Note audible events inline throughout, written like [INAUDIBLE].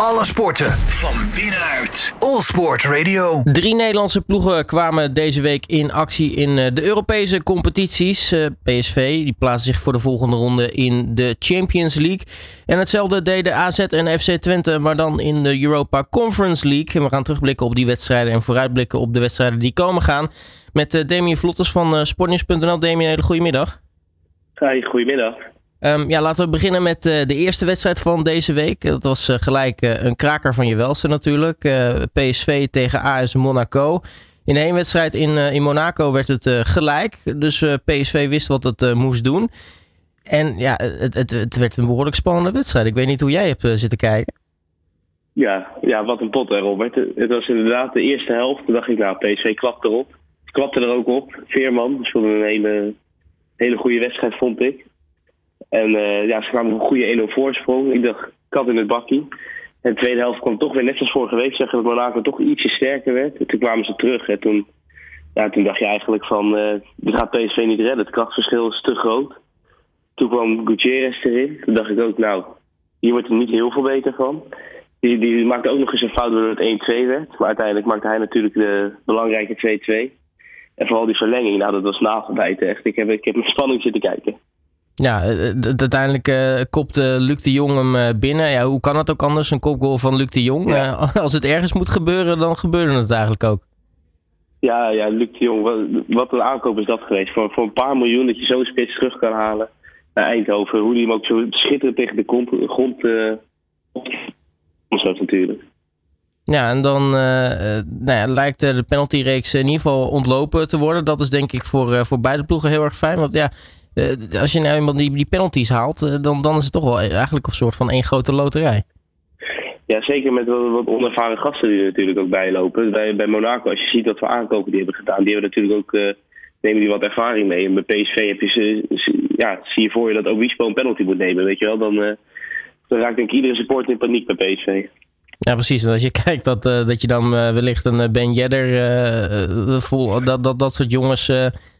Alle sporten van binnenuit. All Sport Radio. Drie Nederlandse ploegen kwamen deze week in actie in eh, de Europese competities. Eh, PSV die plaatste zich voor de volgende ronde in de Champions League. En hetzelfde deden AZ en FC Twente, maar dan in de Europa Conference League. En we gaan terugblikken op die wedstrijden en vooruitblikken op de wedstrijden die komen gaan. Met uh, Damien Vlotters van Sportnieuws.nl. Damien, hele goede middag. Hi, goedemiddag. Um, ja, laten we beginnen met uh, de eerste wedstrijd van deze week. Dat was uh, gelijk uh, een kraker van je welste natuurlijk. PSV tegen AS Monaco. In de wedstrijd in, in Monaco werd het gelijk. Dus PSV wist wat het moest doen. En ja, het, het, het, werd een behoorlijk spannende wedstrijd. Ik weet niet hoe jij hebt zitten kijken. Ja, ja, wat een pot hè, Robert. Het was inderdaad de eerste helft. Toen dacht ik, nou, PSV klapt erop. Klapte er ook op. Veerman speelde een hele, hele goede wedstrijd, vond ik. En uh, ja, ze kwamen op een goede 1-0 voorsprong. Ik dacht, kat in het bakkie. En de tweede helft kwam toch weer net zoals vorige week zeggen dat Monaco toch ietsje sterker werd. En toen kwamen ze terug. En toen, ja, toen dacht je eigenlijk van, uh, dit gaat PSV niet redden. Het krachtverschil is te groot. Toen kwam Gutierrez erin. Toen dacht ik ook, nou, hier wordt er niet heel veel beter van. Die, die maakte ook nog eens een fout waardoor het 1-2 werd. Maar uiteindelijk maakte hij natuurlijk de belangrijke 2-2. En vooral die verlenging, nou dat was nagelbijten echt. Ik heb, ik heb met spanning zitten kijken. Ja, eh, eh, uiteindelijk uh, kopte Luc de Jong hem binnen. Ja, hoe kan het ook anders, een kopgoal van Luc de Jong? [LAUGHS] als het ergens moet gebeuren, dan gebeurde het eigenlijk ook. Ja, ja Luc de Jong, wat, wat een aankoop is dat geweest. Voor, voor een paar miljoen dat je zo'n spits terug kan halen naar Eindhoven. Hoe die hem ook zo schitterend tegen de grond... grond uh, natuurlijk. Ja, en dan nou ja, lijkt de penaltyreeks in ieder geval ontlopen te worden. Dat is denk ik voor, voor beide ploegen heel erg fijn. Want ja, als je nou eenmaal die, die penalties haalt, uh, dan, dan is het toch wel eigenlijk een soort van één grote loterij. Ja, zeker met wat, wat onervaren gasten die er natuurlijk ook bijlopen. Bij, bij Monaco, als je ziet wat voor aankopen die hebben gedaan, die hebben natuurlijk ook, uh, nemen die wat ervaring mee. En bij PSV heb je ze, ja, zie je voor je dat Obispo een penalty moet nemen, weet je wel. Dan, dan raakt denk ik iedere supporter in paniek bij PSV. Ja, precies. En als je [LAUGHS] kijkt dat, dat je dan wellicht een Ben Yedder, dat, dat, dat soort jongens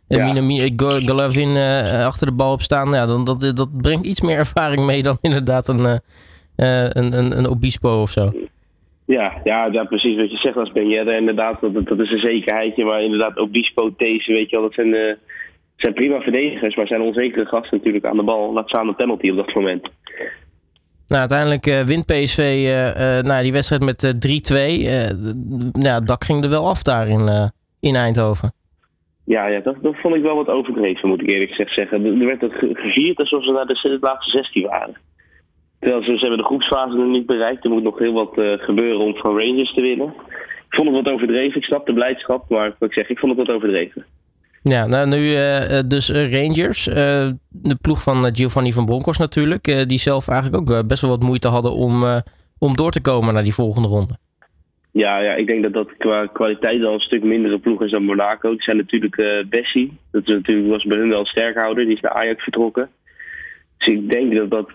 ja. Minami, Golovin uh, achter de bal op staan. Ja, dan, dat, dat brengt iets meer ervaring mee dan [LAUGHS] inderdaad een, uh, een, een, een Obispo of zo. Ja, ja, ja, precies wat je zegt als Ben Yedder. Inderdaad, dat, dat is een zekerheidje. Maar inderdaad, Obispo, deze, weet je wel, dat zijn, uh, zijn prima verdedigers. Maar zijn onzekere gasten natuurlijk aan de bal. Laat staan een penalty op dat moment. Nou, uiteindelijk uh, wint PSV uh, nou, die wedstrijd met 3-2. nou, dat ging er wel af daar in, in Eindhoven. Ja, ja dat, dat vond ik wel wat overdreven, moet ik eerlijk gezegd zeggen. Er werd het gevierd alsof ze naar de, laatste 16 waren. Terwijl ze, hebben de groepsfase nog niet bereikt. Er moet nog heel wat uh, gebeuren om van Rangers te winnen. Ik vond het wat overdreven. Ik snap de blijdschap, maar wat ik zeg, ik vond het wat overdreven. Ja, nou nu uh, dus Rangers. De ploeg van Giovanni van Bronckhorst natuurlijk. die zelf eigenlijk ook best wel wat moeite hadden om, om door te komen naar die volgende ronde. Ja, ja, ik denk dat dat qua kwaliteit al een stuk mindere ploeg is dan Monaco. Die zijn natuurlijk uh, Bessie. Dat is natuurlijk, was bij hun wel sterkhouder. Die is naar Ajax vertrokken. Dus ik denk dat dat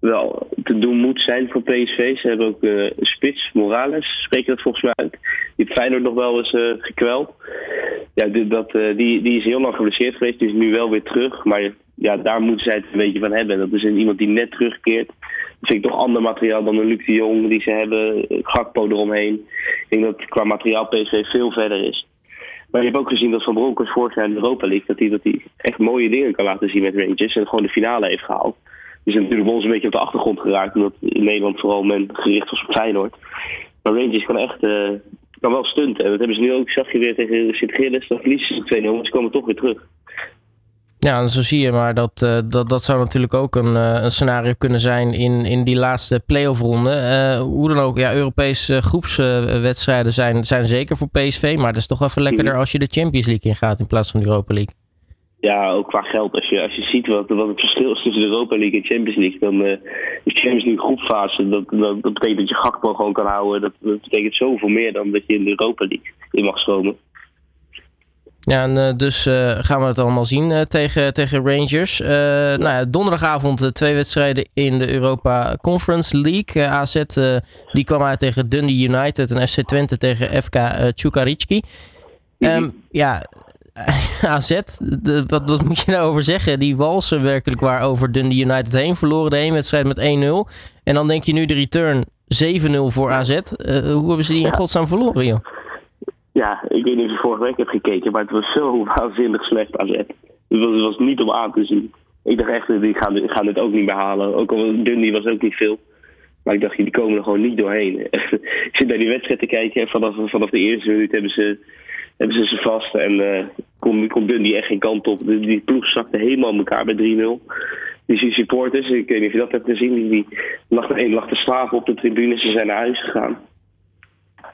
wel te doen moet zijn voor PSV. Ze hebben ook uh, spits, Morales, spreek je dat volgens mij uit. Die heeft Feyenoord nog wel eens uh, gekweld. Ja, die, dat, die, die is heel lang geblesseerd geweest. Die is nu wel weer terug. Maar ja, daar moeten zij het een beetje van hebben. Dat is iemand die net terugkeert vind ik toch ander materiaal dan een Luc de Jong die ze hebben. Gakpo eromheen. Ik denk dat qua materiaal PSV veel verder is. Maar je hebt ook gezien dat Van Bronckhorst vorig jaar in Europa League... dat hij dat hij echt mooie dingen kan laten zien met Rangers. En gewoon de finale heeft gehaald. Is natuurlijk ons een beetje op de achtergrond geraakt. Omdat in Nederland vooral men gericht was op Feyenoord. Maar Rangers kan echt... Uh, kan wel stunten. En dat hebben ze nu ook, zag je weer tegen Sint-Gilles. Dan verliezen ze 2-0, maar ze komen toch weer terug. Ja, zo zie je maar dat, uh, dat, dat zou natuurlijk ook een, uh, een scenario kunnen zijn in, in die laatste playoff ronde. Uh, hoe dan ook, ja, Europese groepswedstrijden zijn, zijn zeker voor PSV, maar het is toch even lekkerder mhm. als je de Champions League ingaat in plaats van de Europa League. Ja, ook qua geld. Als je, als je ziet wat, wat het verschil is tussen de Europa League en Champions League, dan de Champions League groepfase, dat, dat, dat, betekent dat je Gakpo gewoon kan houden. Dat, dat betekent zoveel meer dan dat je in de Europa League in mag stromen. Ja, en uh, dus uh, gaan we het allemaal zien uh, tegen, tegen Rangers. nou ja, donderdagavond twee wedstrijden in de Europa Conference League. AZ die kwam uit tegen Dundee United en FC Twente tegen FK uh, Tjukaricki. Um, ja, [LAUGHS] AZ, wat, wat moet je daarover zeggen? Die walsen werkelijk waar over Dundee United heen. Verloren de één wedstrijd met 1-0. En dan denk je nu de return 7-0 voor AZ. hoe hebben ze die in godsnaam verloren, joh? Ja, ik weet niet of je vorige week hebt gekeken, maar het was zo [LAUGHS] waanzinnig slecht AZ. Het was, het was niet om aan te zien. Ik dacht echt, die gaan, gaan dit ook niet meer halen. Ook al Dundee was ook niet veel. Maar ik dacht, die komen er gewoon niet doorheen. [LAUGHS] ik zit naar die wedstrijd te kijken. Vanaf, vanaf de eerste minuut hebben ze, hebben ze ze vast. En uh, komt, komt Dundee echt geen kant op. Die, die ploeg zakte helemaal elkaar bij 3-0. Die supporters, ik weet niet of je dat hebt gezien. Die, die lag, lag te slapen op de tribune. Ze zijn naar huis gegaan.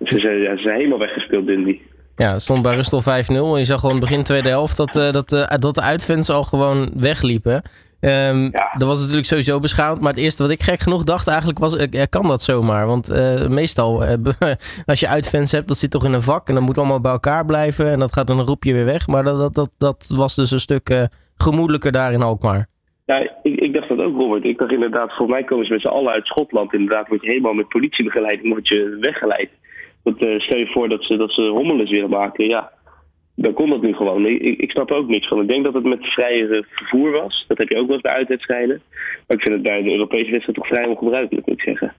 Ze zijn, ja, ze zijn helemaal weggespeeld, Dundee. Ja, het stond bij Rust 5-0. En je zag gewoon begin tweede helft dat, uh, dat, uh, dat de uitfans al gewoon wegliepen. Um, Dat was natuurlijk sowieso beschamend. Maar het eerste wat ik gek genoeg dacht eigenlijk was, uh, kan dat zomaar? Want meestal, [LAUGHS] als je uitfans hebt, dat zit toch in een vak. En dan moet allemaal bij elkaar blijven. En dat gaat dan een roepje weer weg. Maar dat, dat, dat, dat was dus een stuk gemoedelijker daar in Alkmaar. Ja, ik, ik, dacht dat ook, Robert. Ik dacht inderdaad, voor mij komen ze met z'n allen uit Schotland. Inderdaad, word je helemaal met politiebegeleiding word je weggeleid. Uh, stel je voor dat ze, dat ze hommeles willen maken, ja, dan kon dat nu gewoon. Ik, ik snap ook niks van. Ik denk dat het met vrije vervoer was. Dat heb je ook wel eens bij uitwedstrijden. Maar ik vind het bij de Europese wedstrijd toch vrij ongebruikelijk, moet ik zeggen.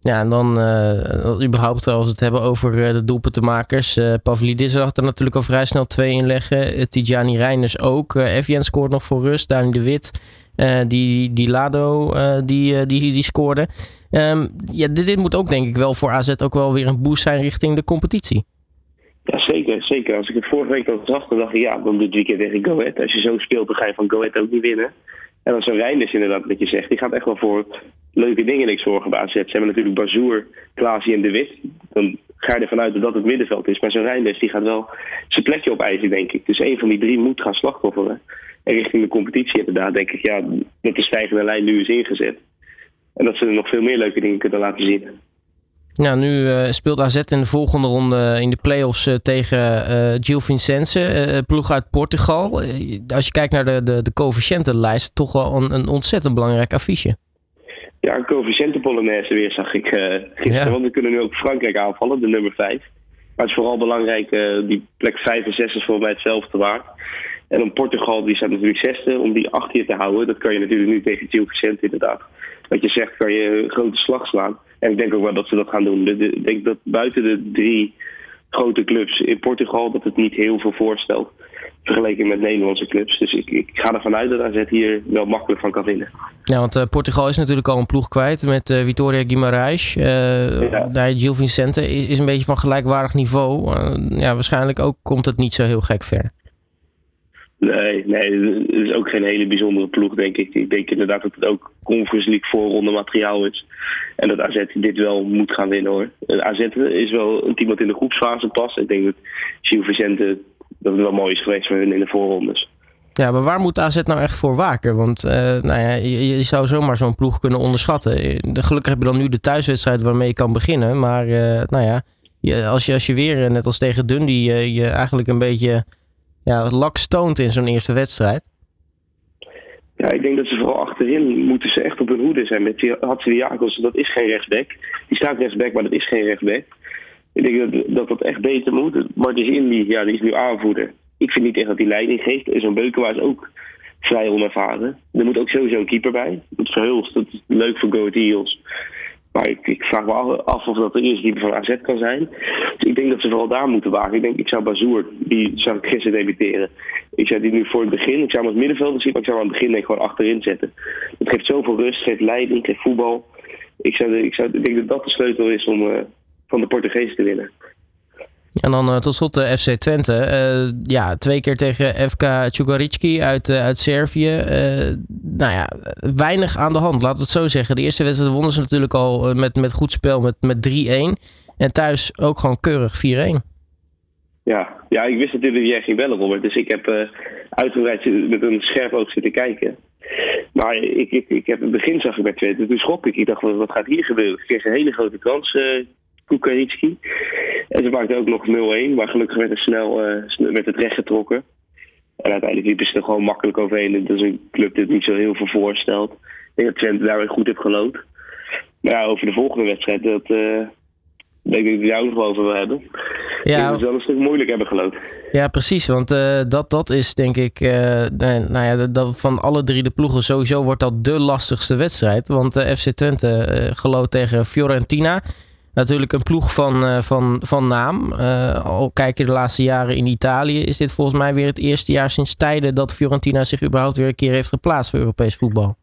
Ja, en dan uh, überhaupt als we het hebben over uh, de doelpuntenmakers. Uh, Pavlidis lag er natuurlijk al vrij snel twee in leggen. Uh, Tijani Reiners ook. Uh, scoort nog voor rust. Dani de Wit. Die, die Lado die, die, die scoorde. Um, ja, dit, moet ook denk ik wel voor AZ ook wel weer een boost zijn richting de competitie. Ja, zeker. zeker. Als ik het vorige week al zag, dan dacht ik ja, dan dit weekend tegen Go. Als je zo speelt, dan ga je van Go ook niet winnen. En dan zo'n Reinders inderdaad, wat je zegt, die gaat echt wel voor leuke dingen niks zorgen bij AZ. Ze hebben natuurlijk Bazoer, Klaasie en De Wit. Dan ga je ervan uit dat dat het middenveld is. Maar zo'n Reinders, die gaat wel zijn plekje opeisen, denk ik. Dus een van die drie moet gaan slachtofferen. En richting de competitie inderdaad, denk ik, ja, dat de stijgende lijn nu is ingezet. En dat ze er nog veel meer leuke dingen kunnen laten zien. Nou, nu uh, speelt AZ in de volgende ronde in de play-offs uh, tegen uh, Gil Vincense, ploeg uit Portugal. als je kijkt naar de, de, de coëfficiëntenlijst, toch wel een, een ontzettend belangrijk affiche. Ja, een coëfficiënten weer zag ik gisteren. Ja. Want we kunnen nu ook Frankrijk aanvallen, de nummer 5. Maar het is vooral belangrijk, die plek 5 en 6 is voor mij hetzelfde waard. En om Portugal, die staat natuurlijk zesde, om die acht hier te houden, dat kan je natuurlijk nu tegen Gil Vicente inderdaad wat je zegt, kan je een grote slag slaan. En ik denk ook wel dat ze dat gaan doen. Ik denk dat buiten de drie grote clubs in Portugal dat het niet heel veel voorstelt. Vergeleken met Nederlandse clubs. Dus ik, ik ga ervan uit dat AZ hier wel makkelijk van kan winnen. Ja, want uh, Portugal is natuurlijk al een ploeg kwijt met uh, Vitoria Guimarães. Uh, ja. Gil Vicente is een beetje van gelijkwaardig niveau. ja, waarschijnlijk ook komt het niet zo heel gek ver. Nee, nee, het is ook geen hele bijzondere ploeg, denk ik. Ik denk inderdaad dat het ook Conference League voorronde materiaal is. En dat AZ dit wel moet gaan winnen hoor. AZ is wel een team dat in de groepsfase past. Ik denk dat Gilles Vicente dat het wel mooi is geweest voor hun in de voorrondes. Ja, maar waar moet AZ nou echt voor waken? Want uh, nou ja, je, zou zomaar zo'n ploeg kunnen onderschatten. Gelukkig heb je dan nu de thuiswedstrijd waarmee je kan beginnen. Maar uh, nou ja, als, je, als je weer, net als tegen Dundee, je, je eigenlijk een beetje ja, lak stoont in zo'n eerste wedstrijd? Ja, ik denk dat ze vooral achterin moeten ze echt op hun hoede zijn. Met die Hatsidiakos, dat is geen rechtsback. Die staat rechtsback, maar dat is geen rechtsback. Ik denk dat dat, dat echt beter moet. Martins Indy, ja, die is nu aanvoerder. Ik vind niet echt dat hij leiding geeft. Zo'n Beukenwaar is ook vrij onervaren. Er moet ook sowieso een keeper bij. Het Verhulst, dat is leuk voor Go Eagles. Maar ik, ik, vraag me af of dat de eerste keeper van AZ kan zijn. Dus ik denk dat ze vooral daar moeten wagen. Ik denk, ik zou Bazoer, die zou ik gisteren debuteren. Ik zou die nu voor het begin, ik zou hem als middenvelder zien, maar ik zou hem aan het begin denk, gewoon achterin zetten. Het geeft zoveel rust, geeft leiding, geeft voetbal. Ik, zou, ik, zou, denk dat dat de sleutel is om uh, van de Portugezen te winnen. En dan uh, tot slot de FC Twente. Uh, ja, twee keer tegen FK Čukarički uit, uit Servië. nou ja, weinig aan de hand, we het zo zeggen. De eerste wedstrijd wonnen ze natuurlijk al met, met goed spel met, met 3-1. En thuis ook gewoon keurig 4-1. Ja, ja, ik wist natuurlijk dat jij ging bellen, Robert. Dus ik heb uitgebreid met een scherp oog zitten kijken. Maar ik, ik, ik heb het begin zag ik bij Twente. Toen schrok ik. Ik dacht, wat, wat gaat hier gebeuren? Ik kreeg een hele grote kans, En ze maakte ook nog 0-1, maar gelukkig werd er snel uh, werd het recht getrokken. En uiteindelijk liepen ze er gewoon makkelijk overheen. Dat is een club die het niet zo heel veel voorstelt. Ik denk dat Twente daar weer goed heeft gelood. Maar ja, over de volgende wedstrijd, dat, uh, denk ik dat het ook nog over wil hebben. Ja. Dat we wel een stuk moeilijk hebben gelopen. Ja, precies. Want uh, dat, dat is denk ik, uh, nou ja, dat, van alle drie de ploegen sowieso wordt dat de lastigste wedstrijd. Want FC Twente gelooft tegen Fiorentina. Natuurlijk een ploeg van, van, van naam. al kijk je de laatste jaren in Italië, is dit volgens mij weer het eerste jaar sinds tijden dat Fiorentina zich überhaupt weer een keer heeft geplaatst voor Europees voetbal.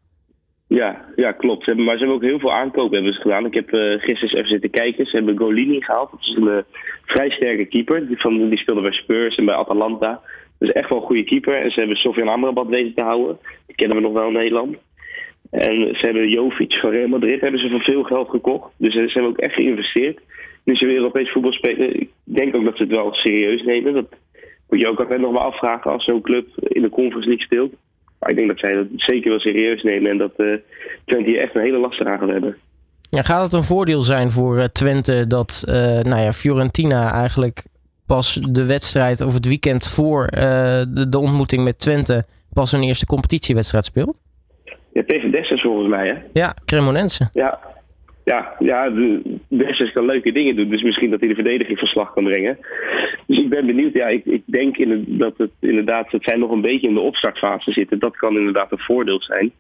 Ja, ja, klopt. Hebben, maar ze hebben ook heel veel aankopen hebben ze gedaan. Ik heb uh, gisteren even zitten kijken. Ze hebben Golini gehaald. Dat is een vrij sterke keeper. Die, van, die speelde bij Spurs en bij Atalanta. Dus echt wel een goede keeper. En ze hebben Sofian Amrabat weten te houden. Die kennen we nog wel in Nederland. En ze hebben Jovic van Real Madrid hebben ze voor veel geld gekocht. Dus ze hebben ook echt geïnvesteerd. Nu ze weer Europees voetbal spelen. Ik denk ook dat ze het wel serieus nemen. Dat moet je ook altijd nog maar afvragen als zo'n club in de Conference League speelt. Maar ik denk dat zij dat zeker wel serieus nemen en dat uh, Twente hier echt een hele lastige aan gaat hebben. Ja, gaat het een voordeel zijn voor uh, Twente dat uh, nou ja, Fiorentina eigenlijk pas de wedstrijd of het weekend voor de, de, ontmoeting met Twente pas een eerste competitiewedstrijd speelt? Ja, tegen Dessers volgens mij hè? Ja, Cremonense. Ja, ja, ja de Dessers kan leuke dingen doen. Dus misschien dat hij de verdediging verslag kan brengen. Dus ik ben benieuwd. Ja, ik, ik denk in, dat het inderdaad, dat zij nog een beetje in de opstartfase zitten. Dat kan inderdaad een voordeel zijn.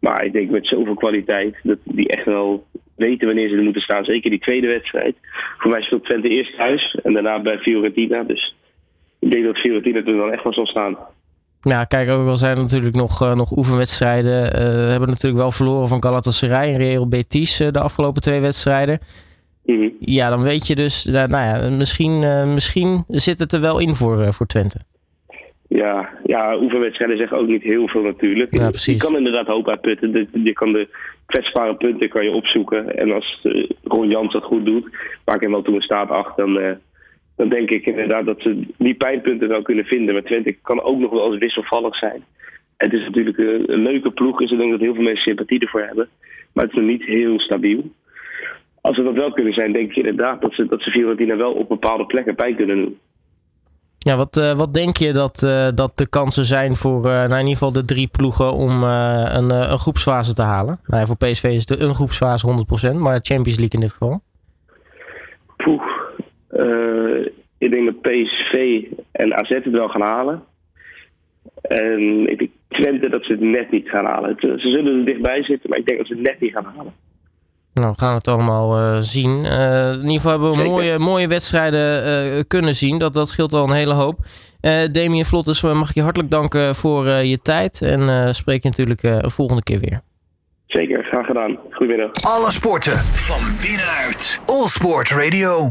Maar ik denk met zoveel kwaliteit, dat die echt wel weten wanneer ze er moeten staan. Zeker die tweede wedstrijd. Voor mij speelt Twente eerst thuis en daarna bij Fiorentina. Dus ik denk dat Fiorentina er dan echt wel zal staan. Ja, kijk, ook al zijn er natuurlijk nog, uh, nog oefenwedstrijden. Uh, we hebben natuurlijk wel verloren van Galatasaray en Real Betis uh, de afgelopen twee wedstrijden. Mhm. Ja, dan weet je dus, nou ja, misschien, misschien zit het er wel in voor, voor Twente. Ja, ja, oefenwedstrijden zeggen ook niet heel veel natuurlijk. Ja, precies. Je kan inderdaad hoop uitputten. Je kan de kwetsbare punten kan je opzoeken. En als Ron Jans dat goed doet, maak hem wel toen een staat achter, dan dan denk ik inderdaad dat ze die pijnpunten wel kunnen vinden. Maar Twente kan ook nog wel eens wisselvallig zijn. Het is natuurlijk een, leuke ploeg, dus ik denk dat heel veel mensen sympathie ervoor hebben. Maar het is nog niet heel stabiel. Als ze dat wel kunnen zijn, denk ik inderdaad dat ze, dat ze Fiorentina wel op bepaalde plekken pijn kunnen doen. Ja, wat, uh, wat denk je dat, uh, dat de kansen zijn voor uh, nou in ieder geval de drie ploegen om een, een groepsfase te halen? Nou, ja, voor PSV is het een groepsfase 100%, maar Champions League in dit geval? Poeh, ik denk dat PSV en AZ het wel gaan halen. En ik denk Twente dat ze het net niet gaan halen. Ze zullen er dichtbij zitten, maar ik denk dat ze het net niet gaan halen. Nou, we gaan het allemaal uh, zien. Uh, in ieder geval hebben we mooie, mooie wedstrijden uh, kunnen zien. Dat, dat scheelt wel een hele hoop. Damien Vlottes, mag ik je hartelijk danken voor je tijd. En spreek je natuurlijk een volgende keer weer. Zeker, graag gedaan. Goedemiddag. Alle sporten van binnenuit. All Sport Radio.